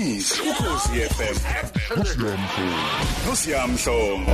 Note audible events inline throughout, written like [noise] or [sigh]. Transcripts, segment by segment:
Iqiniso ukhosi FM. Nosiyamhlongo.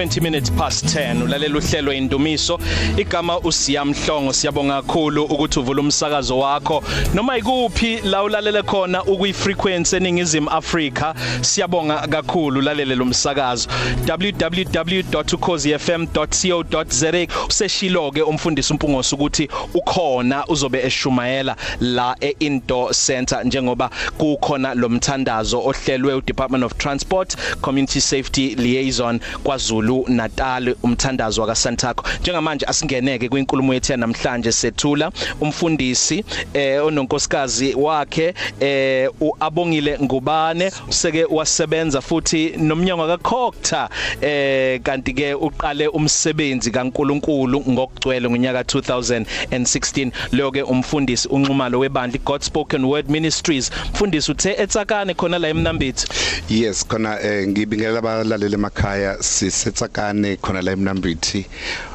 20 minutes past 10 ulalela uhlelo indumiso. Igama usiyamhlongo siyabonga kakhulu ukuthi uvula umsakazo wakho. Noma ikuphi la ulalele khona ukuyi frequency eningizimu Africa siyabonga kakhulu ulalele lo msakazo. www.ukhozifm.co.za useshilo ke umfundisi uMpungosi ukuthi ukhona uzobe eshumayela la eIndoor Center njengoba kukhona lo mthandazo ohlelwe uDepartment of Transport Community Safety Liaison kwaZulu KwaZulu Natal umthandazo wakaSantaco. Njengamanje asingeneke kwinkulumo yethu namhlanje sethula umfundisi eh ononkosikazi wakhe eh uabongile ngubane useke wasebenza futhi nomnyango kaKhokta eh kanti ke uqale umsebenzi kaNkuluNkulu ngokugcwele ngonyaka 2016 lo ke umfundisi unxumalo webandla God Spoken Word Ministries. Mfundisi uthe etsakane khona la emnambithi. Yes khona eh, ngibingelela abalaleli emakhaya sise setsakane khona la eMnambithi.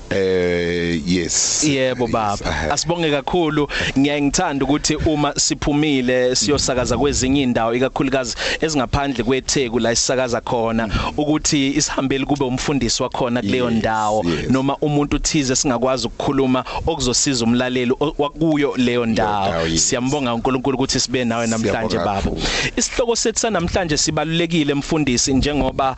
Eh yes. Yebo baba. Asibonge kakhulu. Ngiyangithanda ukuthi uma siphumile siyosakaza kwezinye indawo ikakhulukazi ezingaphandle kwetheku la isakaza khona ukuthi isihambeli kube umfundisi wakhona kuleyo ndawo noma umuntu uthize singakwazi ukukhuluma okuzosiza umlaleli wakuyo leyo ndawo. siyambonga uNkulunkulu ukuthi sibe nawe namhlanje baba. isihloko sethu namhlanje sibalulekile mfundisi njengoba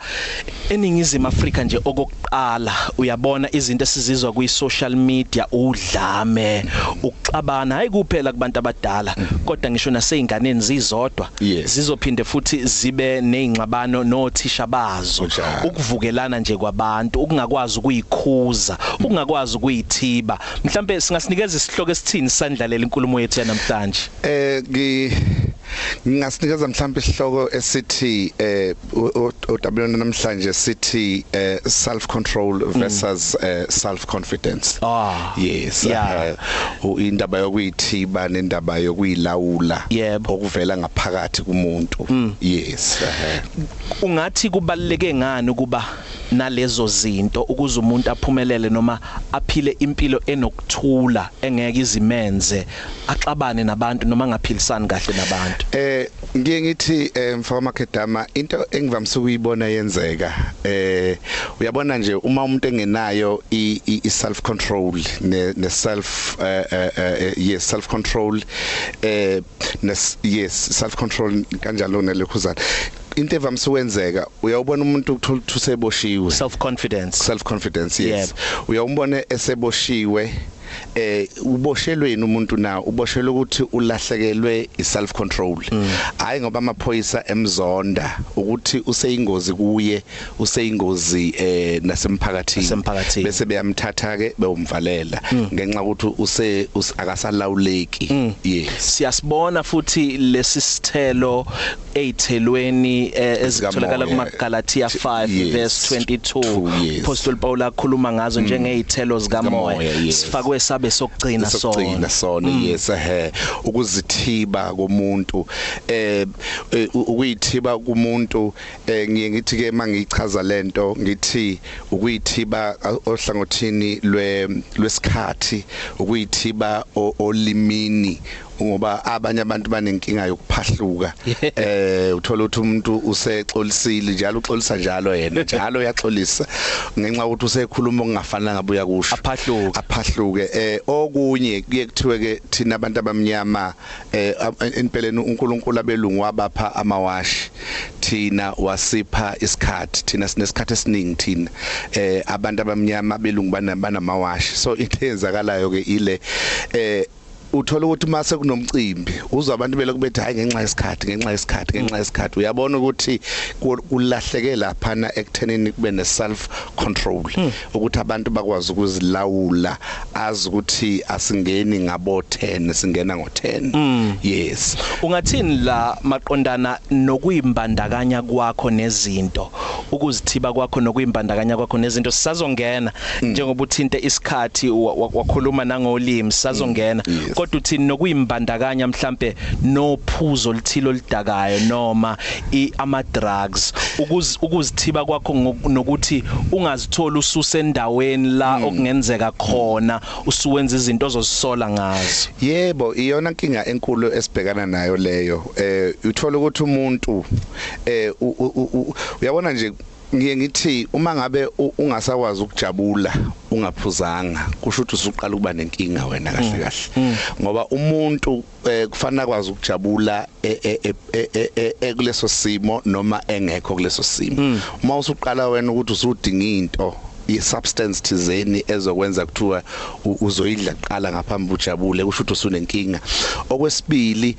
eningizimu Afrika nje okokuqala uyabona izinto esizizwa kwi social media udlame ukuxabana hayi kuphela kubantu abadala kodwa ngisho naseyinganeni zizodwa zizophinde futhi zibe nezingxabano nothisha bazo. Ukuvukelana nje kwabantu ukungakwazi ukuyikhuza ukungakwazi ukuyithiba. Mhlambe singasinikeza isihloko esithini sandlalela inkulumo yethu namhlanje eh ngingasinikeza mhlawumbe isihloko esithi eh utabelana namhlanje sithi eh self control versus mm. eh self confidence ah yes yeah. uh, indaba yokuyithiba nendaba yokuyilawula yebo okuvela ngaphakathi kumuntu mm. yes uh, ungathi kubaleke ngani ukuba nalezo zinto ukuze umuntu aphumelele noma aphile impilo enokuthula engeke izimenze axabane nabantu noma ngaphilisani kahle nabantu. Eh ngiye ngithi mfaka makedama into engivamise ukuyibona yenzeka eh uyabona nje uma umuntu engenayo i self control ne self yes self control eh yes self control kanjalo nelekhuzana into evamise ukwenzeka uyawubona umuntu ukuthola useboshiwe. Self confidence self confidence yes uyawumbona eseboshiwe eh uboshelweni umuntu na? Uboshelwe ukuthi ulahlekelwe iself control hayi ngoba amaphoyisa emzonda ukuthi useyingozi kuye useyingozi eh nasemphakathini. Bese beyamthatha ke bewumvalela ngenxa ukuthi use akasalawuleki. Yes. Siyasibona futhi lesi sithelo eyithelweni ezitholakala kumaGalatia 5 verse 22 Apostle Paul akhuluma ngazo njengezithelo zikamoya. Sifakwe sabe sokugcina sona. sona yes ehe. Ukuzithiba komuntu eh ukuyithiba kumuntu ngiye ngithi ke mangichaza lento ngithi ukuyithiba ohlangothini lwe lwesikhathi ukuyithiba olimini ngoba abanye abantu banenkinga yokuphahluka. [laughs] Eh uthola ukuthi umuntu usexolisile njalo uxolisa njalo yena njalo uyaxolisa. Ngenxa ukuthi usekhuluma okungafanele ngabe uyakusho. Aphahluke. Aphahluke. Eh okunye kuye kuthiwe ke thina abantu abamnyama eh empeleni uNkulunkulu abelungu wabapha amawashi thina wasipha isikhathi thina sinesikhathi esiningi thina. Eh abantu abamnyama abelungu banamawashi. So into eyenzakalayo ke ile eh uthola ukuthi mase kunomcimbi uzwa abantu beloku bethi hayi ngenxa yesikhathi ngenxa yesikhathi ngenxa yesikhathi. Uyabona ukuthi kulahleke lapha na ekuthenini kube ne self control ukuthi abantu bakwazi ukuzilawula azi ukuthi asingeni ngabo 10 singena ngo 10 yes. Ungathini la maqondana nokuyimbandakanya kwakho nezinto? Ukuzithiba kwakho nokuyimbandakanya kwakho nezinto sisazongena njengoba uthinte isikhathi wa- wa- wakhuluma nangolimi sisazongena Yes. Kodwa uthini nokuyimbandakanya mhlambe nophuzo lithilo lidakayo noma ama drugs. Ukuz ukuzithiba kwakho nokuthi ungazithola ususendaweni la okungenzeka khona usuwenza izinto ozozisola ngazo. Yebo iyona inkinga enkulu esibhekana nayo leyo. Eh uthola ukuthi umuntu eh uyabona nje ngiye ngithi uma ngabe ungasakwazi ukujabula ungaphuzanga kusho ukuthi usuqala ukuba nenkinga wena kahle kahle. ngoba umuntu eh, kufanele akwazi ukujabula e- e- e- e- simo noma engekho kuleso simo. Uma usuqala wena ukuthi usudinga into i-substance thizeni ezokwenza kuthiwa uzoyidla kuqala ngaphambi ujabule kusho ukuthi usunenkinga. Okwesibili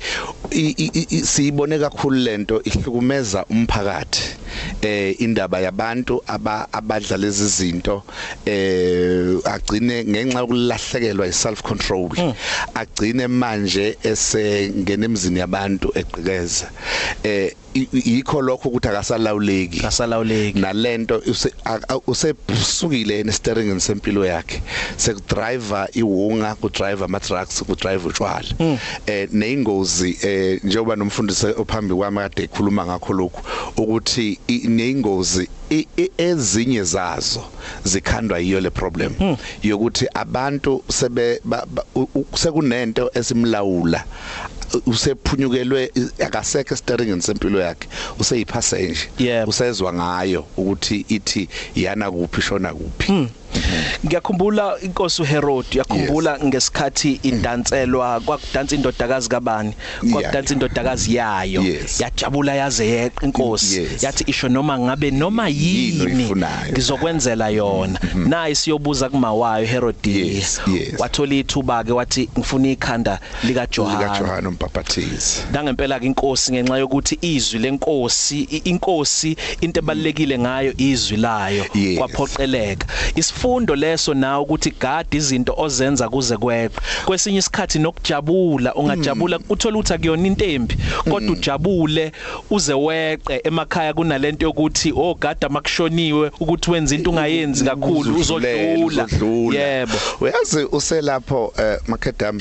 i- i- i- siyibone kakhulu lento ihlukumeza umphakathi eh indaba yabantu aba abadla lezi zinto eh agcine ngenxa yokulahlekelwa i-self control agcine manje esengena emzini yabantu eqhekeza eh i- i- yikho lokho ukuthi akasalawuleki. Kasalawuleki nalento usebusukile nesiteringini sempilo yakhe. Sekudriver iwunga kudriver ama trucks kudriver utshwala. Eh neingozi eh njengoba nomfundisi ophambi kwami kade ekhuluma ngakho lokhu ukuthi neingozi ezinye zazo zikhandwa yiyo le problem. Yokuthi abantu sebe sekunento esimlawula. Usephunyukelwe akasekho steringini sempilo yakhe useyipassenger Yebo. usezwa ngayo ukuthi ithi yana kuphi shona kuphi? Ngiyakhumbula inkosi uHerod yakhumbula ngesikhathi idanselwa kwakudansa indodakazi kabani? Kwakudansa indodakazi yayo. Yes. yajabula yaze yeqa inkosi. Yes. yathi isho noma ngabe noma Yini yini oyifunayo. ngizokwenzela yona. Nayi siyobuza kumawayo Herodiya Yes, yes. wathola ithuba ke wathi ngifuna ikhanda lika lika Johana Johana umpapathizi nangempela ke inkosi ngenxa yokuthi izwi lenkosi i- inkosi into ebalekile ngayo izwi layo Yes. kwaphoqeleka. Isifundo leso nawe ukuthi gada izinto ozenza kuze kweqe kwesinye isikhathi nokujabula ungajabula uthola ukuthi akuyona into embi kodwa ujabule uze weqe emakhaya kunalento yokuthi oh gada makushoniwe ukuthi wenza into ungayenzi kakhulu uzodlula yebo. Uyazi uselapho eh, makedam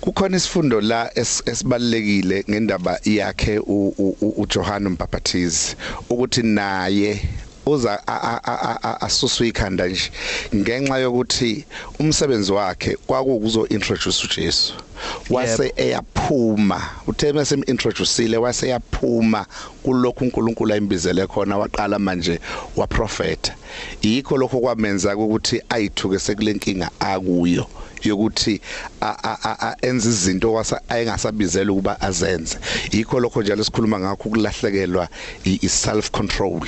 kukhona isifundo la es- esibalekile ngendaba yakhe u- u- u- uJohana Mbapatizi ukuthi naye uza a- a- a- a- asuswe ikhanda nje. Ngenxa yokuthi umsebenzi wakhe kwakukuzo introduce uJesu. Wase eyaphuma. Uthe mase introduceile wase yaphuma kulokhu uNkulunkulu ayimbizele khona waqala manje waprofeta yikho lokho kwamenza ukuthi ayithuke sekulenkinga akuyo. Yokuthi a- a- a- a- enze izinto wasa ayengasabizela ukuba azenze. Yikho lokho njalo sikhuluma ngakho ukulahlekelwa i-self control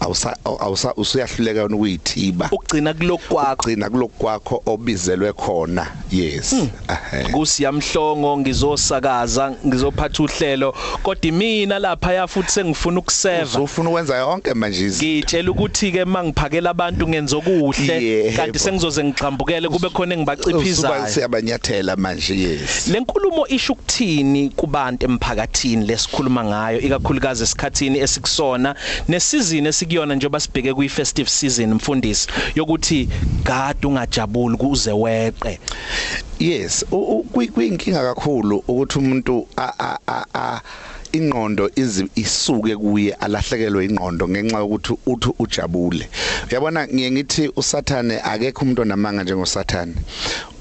awusa awusa usuyahluleka ukuyithiba ukugcina kulokhu kwakho ugcina kulokhu kwakho obizelwe khona. Yes. Ahhe. kusiyamhlongo ngizosakaza ngizophatha uhlelo. Kodwa imina lapha ya futhi sengifuna ukuseva. Uzofuna ukwenza yonke manje izinto. Ngitshela ukuthi ke mangiphakela abantu ngenza okuhle. Yebo. kanti sengizoze ngixambukele kube khona usuba engibachiphizayo siyabanyathela manje yes. Lenkulumo isho ukuthini kubantu emphakathini lesikhuluma ngayo ikakhulukazi esikhathini esikusona? Nesizini esikuyona njengoba sibheke kwi festive season mfundisi yokuthi gada ungajabuli kuze weqe? Yes u- u- kuyi- kuyinkinga kakhulu ukuthi umuntu a- a- a- a- ingqondo izi isuke kuye alahlekelwe ingqondo ngenxa yokuthi uthi ujabule. Uyabona ngiye ngithi usathane akekho umuntu onamanga njengosathane.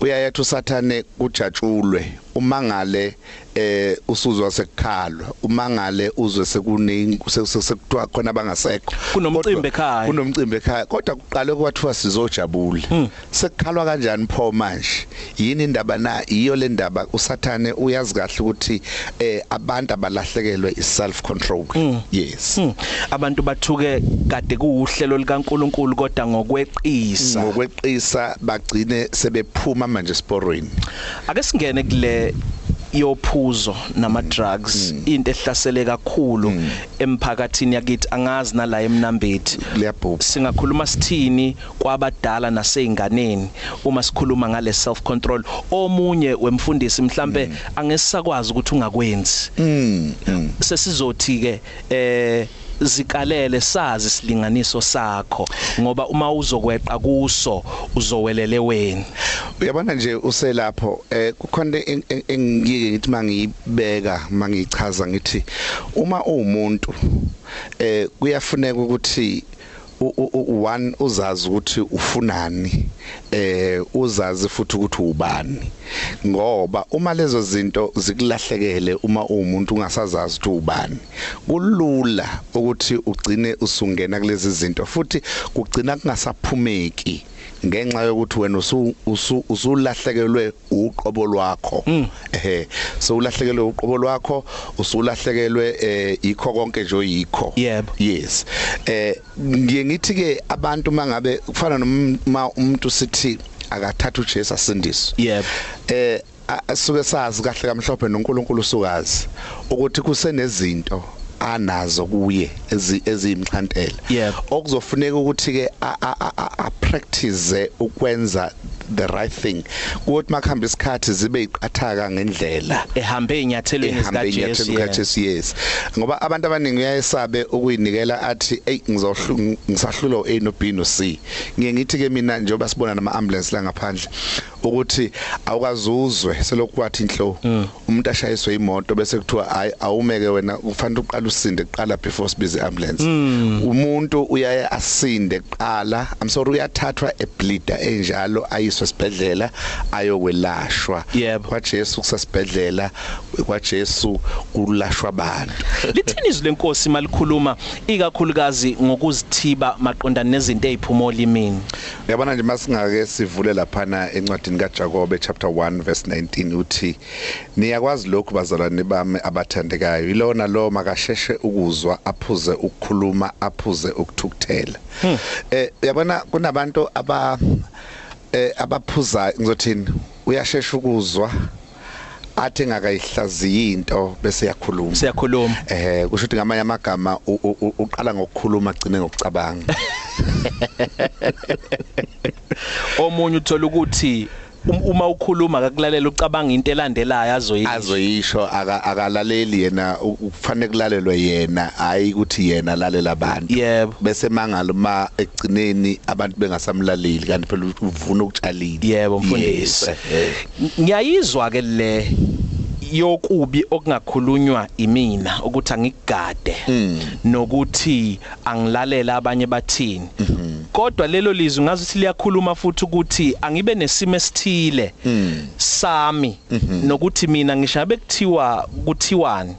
Uyayethi usathane kujatshulwe umangale eh usuzwa sekukhalwa umangale uzwe sekuningi sekuthiwa khona bangasekho. Kunomcimbi Kodwa- ekhaya. kunomcimbi ekhaya. Kodwa kuqale kwathiwa sizojabula. Sekukhalwa kanjani pho manje? Yini indaba na? Iyo le ndaba usathane uyazi kahle ukuthi eh abantu abalahlekelwe iself control yes. Hmm. abantu bathuke kade kuuhlelo likaNkuluNkulu kodwa ngokweqisa. Ngokweqisa bagcine sebephuma manje sporweni ake singene kule yophuzo nama drugs into ehlasele kakhulu emphakathini yakithi angazi nala emnambethi singakhuluma sithini kwabadala naseyinganeni uma sikhuluma ngale self control omunye wemfundisi mhlambe angesakwazi ukuthi ungakwenzi. Mm. Mm. sesizothi ke eh zikalele sazi isilinganiso sakho ngoba uma uzokweqa kuso uzowelele weni uyabona nje uselapho eh kukhona en- en- engiyike ngithi mangiyibeka mangichaza ngithi uma uwumuntu eh kuyafuneka ukuthi one uzazi ukuthi ufunani eh uzazi futhi ukuthi ubani ngoba uma lezo zinto zikulahlekele uma uwumuntu ungasazazi ukuthi ubani kulula ukuthi ugcine usungena kulezi zinto futhi kugcina kungasaphumeki ngenxa yokuthi wena usu- usu- usulahlekelwe uqobo lwakho. Ehe so ulahlekelwe uqobo lwakho usulahlekelwe eh ikho konke nje oyikho. Yebo. yes. Eh ngiye ngithi ke abantu mangabe kufana noma umuntu sithi akathatha uJesu asindiswe Yebo. eh asuke sazi kahle kamhlophe noNkulunkulu usukazi ukuthi kusenezinto anazo kuye ezi ezimxhantela Yebo. okuzofuneka ukuthi ke a practice ukwenza the right thing. Ukuthi makhamba isikhathi zibe iqathaka ngendlela. Ehambe inyathelweni ehambe zika inyathelo Jesu kaJesu yes. ngoba abantu abaningi uyayesabe ukuyinikela athi hey ngizohlu ngisahlula A no B no C. Ngiye ngithi ke mina njengoba sibona nama ambulance la ngaphandle ukuthi awukazuzwe selokhu kwathi inhlo umuntu ashayiswe imoto bese kuthiwa hayi awumeke wena kufanele uqala usinde kuqala before sibize ambulance umuntu uyaye asinde kuqala i'm sorry uyathathwa ebleeder enjalo ayiswe esibhedlela ayokwelashwa. kwaJesu kusesibhedlela kwaJesu kulashwa abantu. [laughs] Lithini izwi lenkosi malikhuluma ikakhulukazi ngokuzithiba maqondana nezinto eziphuma olimini? Uyabona nje masingake sivule laphana encwadini kaJakobe chapter 1 verse 19 uthi niyakwazi lokhu bazalwane bami abathandekayo. Ilona lo makasheshe ukuzwa aphuze ukukhuluma aphuze ukuthukuthela. Eh uyabona kunabantu aba eh abaphuza ngizothini uyashesha ukuzwa athi ngakayihlaziyi into bese yakhuluma. Siyakhuluma. Eh kusho ukuthi ngamanye amagama uqala ngokukhuluma agcine ngokucabanga. [laughs] Omunye uthola ukuthi uma ukhuluma akakulalela ucabanga into elandelayo azoyisho. Azoyisho aka- akalaleli yena u- kufanele kulalelwe yena hayi ukuthi yena lalela abantu. Yebo. Bese mangalo ma egcineni abantu bengasamlaleli kanti phela uvuna ukutshalile. Yebo, mfundisi. Yes, eh. ngiyayizwa ke le yokubi okungakhulunywa imina ukuthi angigade. Nokuthi angilalela abanye bathini. Kodwa lelo lizwi ngazi ukuthi liyakhuluma futhi ukuthi angibe nesimo esithile sami nokuthi mina ngishabe kuthiwa kuthiwani?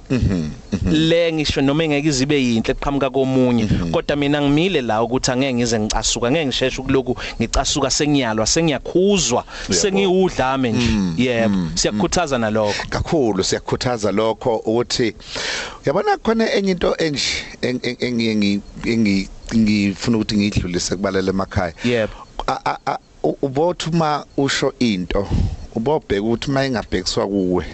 Le ngisho noma engeke izibe yinhle eqhamuka komunye. Kodwa mina ngimile la ukuthi angeke ngize ngicasuka ngeke ngisheshe ukuloku ngicasuka sengiyalwa sengiyakhuzwa sengiwudlame nje. Yebo. siyakhuthaza nalokho. Kakhulu siyakhuthaza lokho ukuthi uyabona khona enye into enje eng- ngifuna ukuthi ngidlulise kubalele emakhaya. Yebo. Ubothi uma usho into ubobheka ukuthi uma ingabhekiswa kuwe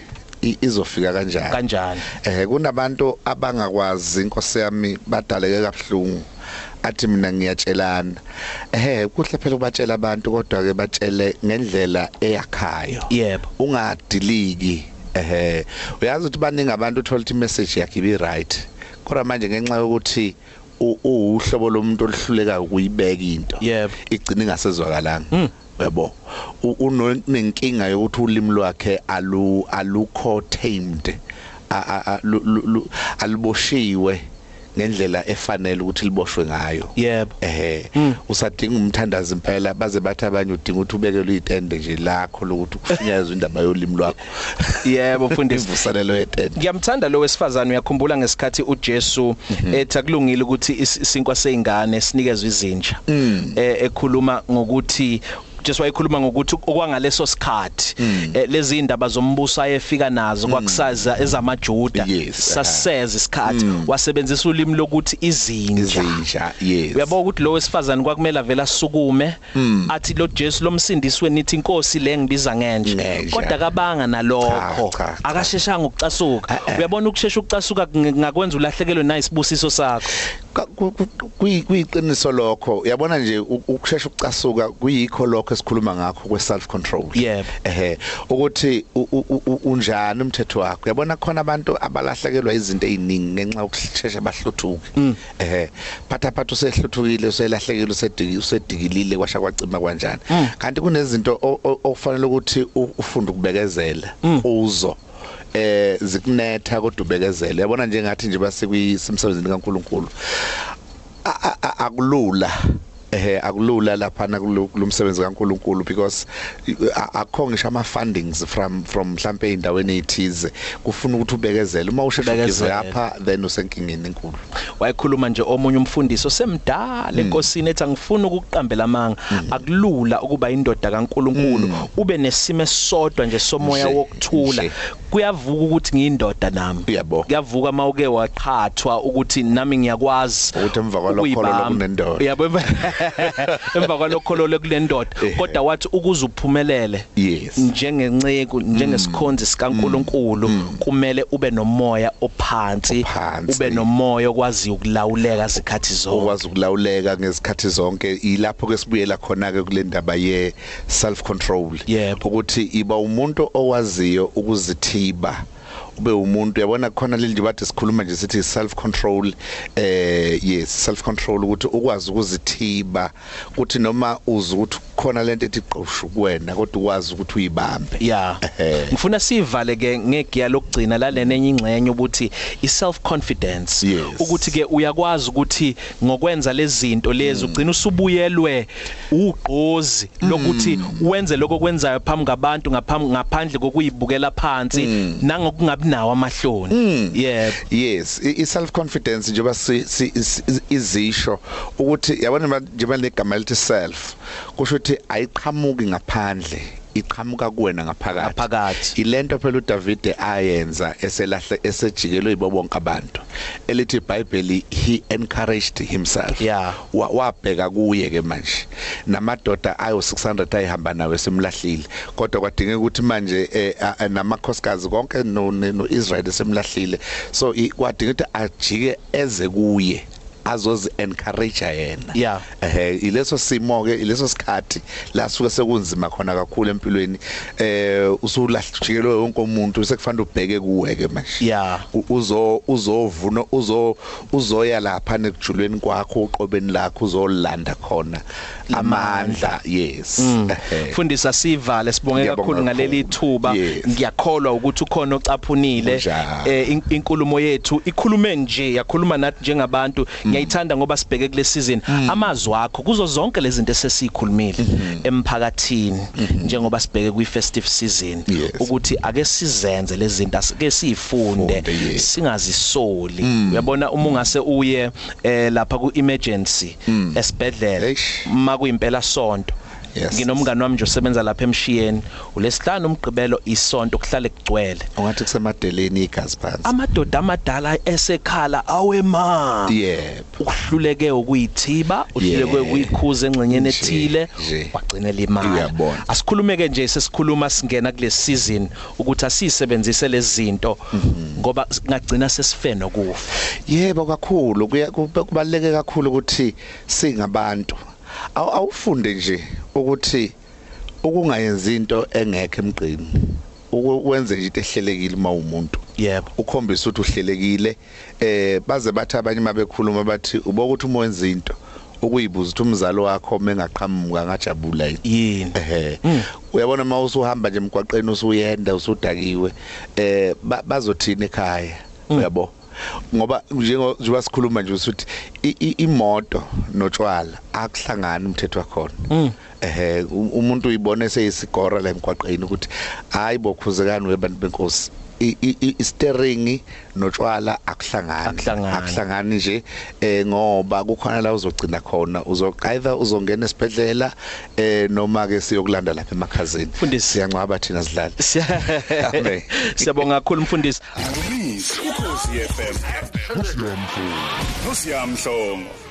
izofika kanjani? Kanjani? Eh kunabantu abangakwazi inkosi yami badaleke kabuhlungu athi mina ngiyatshelana. Eh kuhle phela ukubatshela abantu kodwa ke batshele ngendlela eyakhayo. Yebo. Ungadiliki. Ehe uyazi ukuthi baningi abantu uthola ukuthi message yakhe ibi right kodwa manje ngenxa yokuthi u- uwuhlobo lomuntu oluhluleka ukuyibeka into. Yebo. igcina ingasezwakalanga yabo U- unenkinga yokuthi ulimi lwakhe alu alukho tamed a- a- a- lu- lu- lu- aliboshiwe ngendlela efanele ukuthi liboshwe ngayo. Yebo. Ehe usadinga umthandazi impela baze bathi abanye udinga ukuthi ubekelwe itende nje lakho lokuthi kufinyezwe indaba yolimi lwakho. Yebo mfundisi. Ivuselelo yetende. Ngiyamthanda lo wesifazane uyakhumbula ngesikhathi uJesu ethi akulungile ukuthi is- isinkwa seingane sinikezwe izinja. Eh ekhuluma ngokuthi Jesu wayekhuluma ngokuthi okwangaleso sikhathi eh, lezi indaba zombuso ayefika nazo kwakusaza ezamaJuda Yes, saseza isikhathi wasebenzisa ulimi lokuthi izinja. Izinja yes. Uyabona ukuthi lo wesifazane kwakumele avela asukume athi lo Jesu lomsindiswe nithi inkosi le ngibiza ngenje Ngenja. kodwa kabanga nalokho Cha, cha, cha. akasheshanga ukucasuka. Uyabona ukushesha ukucasuka ng- ngakwenza ulahlekelwe na isibusiso sakho? Ka- ku- ku- kuyi- kuyiqiniso lokho. Yabona nje u- ukushesha ukucasuka kuyikho lokho esikhuluma ngakho kwe self control. Yebo. ehe ukuthi u- u- u- unjani umthetho wakho? Yabona khona abantu abalahlekelwa izinto eziningi ngenxa yokushesha bahluthuke. Ehe phatha phatha usehluthukile uselahlekile usediki usedikilile kwasha kwacima kanjani kanti kunezinto o- o- okufanele ukuthi u- ufunde ukubekezela uzo eh zikunetha kodwa ubekezele. Yabona njengathi nje basekwisemsebenzini kaNkuluNkulu. A- a- a- akulula. Eh akulula lapha na kulomsebenzi kaNkuluNkulu because a- akho ngisho ama fundings from from mhlambe indaweni ezithize kufuna ukuthi ubekezele uma usheshe ugive Ubekezele. apha then usenkingeni enkulu wayekhuluma nje omunye umfundisi osemdala enkosini ethi angifuni ukuqambela amanga akulula ukuba indoda kaNkuluNkulu ube nesimo esodwa nje somoya Nje, wokuthula nje. kuyavuka ukuthi ngiyindoda nami Yebo. kuyavuka mawuke waqhathwa ukuthi nami ngiyakwazi Ukuthi emva kwalokho ukuyibamba. lolo kunendoda. yabo emva- [laughs] emva kwalokho lolo kulendoda Ehhe. kodwa wathi ukuze uphumelele Yes. njengenceku njengesikhonzi sikaNkuluNkulu kumele ube nomoya ophansi Ophansi. ube nomoya okwazi ukulawuleka izikhathi zonke okwazi ukulawuleka ngezikhathi zonke ilapho ke sibuyela khona ke kule ndaba ye self control Yebo. ukuthi iba umuntu owaziyo ukuzithiba ube umuntu yabona khona leli bathi sikhuluma nje sithi self control eh yes self control ukuthi ukwazi ukuzithiba ukuthi noma uza ukuthi khona lento ethi qoshu kuwena kodwa ukwazi ukuthi uyibambe. Ya. Ehhe. ngifuna sivale ke ngegiya lokugcina lalena enye ingxenye ukuthi i self confidence Yes. ukuthi ke uyakwazi ukuthi ngokwenza lezi zinto lezi ugcina usubuyelwe ugqozi lokuthi wenze lokho kwenzayo phambi kwabantu ngaphambi ngaphandle kokuyibukela phansi nangokungabi nawo amahloni. Yebo. Yes i self confidence njengoba si- si- is- izisho ukuthi yabona ma- njengoba negama lithi self kusho ukuthi ayiqhamuki ngaphandle. Iqhamuka kuwena ngaphakathi. Ngaphakathi. ilento phela uDavid ayenza eselahle esejikelwe yibo bonke abantu elithi iBhayibheli he encouraged himself. Yeah. Wa- wabheka kuye ke manje. Namadoda ayo 600 ayihamba nawe semlahlile kodwa kwadingeka ukuthi manje eh, a- a- namakhosikazi konke no ne- no Israel semlahlile so i- kwadingeka ukuthi ajike eze kuye. Azozi encourage yena Yeah. ehe ileso simo ke ileso sikhathi la suke sekunzima khona kakhulu empilweni eh usulahljikelwe wonke umuntu sekufanele ubheke kuwe ke manje Yeah. U- uzo uzovuna uzo uzoya lapha nekujulweni kwakho uqobeni lakho uzolanda khona amandla yes Ehhe. fundisa sivale sibonge Ngiyabonga kakhulu ngaleli kakhulu. thuba Yes. ngiyakholwa ukuthi ukhona ocaphunile Kunjalo. eh, in- inkulumo yethu ikhulume nje yakhuluma nathi njengabantu ngiyayithanda ngoba sibheke kule season amazwi akho kuzo zonke lezi zinto esesikhulumile emphakathini njengoba sibheke kwi festive season Yes. ukuthi ake sizenze lezi zinto asike sifunde Funde, yes. singazisoli uyabona uma ungase uye eh, lapha ku emergency esibhedlela Eish. makuyimpela sonto Yes. Nginomngani wami nje osebenza lapha emshiyeni. Ulesihlanu umgqibelo isonto kuhlale kugcwele. Ungathi kusemadeleni igazi phansi. Amadoda amadala esekhala awema. Yebo. Ukuhluleke ukuyithiba uhluleke ukuyikhuza engcenyeni Nje, ethile nje. wagcinela imali. Uyabona. asikhulumeke nje sesikhuluma singena kule season ukuthi asisebenzise lezi zinto ngoba ngagcina sesife nokufa yebo kakhulu. Kubaluleke kakhulu ukuthi singabantu. Awufunde nje ukuthi ukungayenza into engekho emgqini ukwenze nje into ehlelekile uma umuntu yebo. Ukhombisa ukuthi uhlelekile eh baze bathi abanye mabekhuluma bathi uba ukuthi uma wenza into ukuyibuza ukuthi umzalo wakho mengaqhamuka ngajabula yini? Ehe. Uyabona uma usuhamba nje emgwaqeni usuyenda usudakiwe eh ba- bazothina ekhaya. Uyabo? Ngoba njengo njengoba sikhuluma nje ukuthi i- i- imoto notshwala akuhlangani umthetho wakhona. Ehe u- umuntu uyibona eseyisigora la emgwaqeni ukuthi hayi bokhuzekani webantu benkosi. I- i- i- steering notshwala akuhlangani Akuhlangani. nje eh ngoba kukhona la uzogcina khona uzo either uzongena esibhedlela eh noma ke siyokulanda lapha emakhazini siyancwaba thina sidlala siyabonga kakhulu mfundisi ukhosi FM. Nosiamhlongo.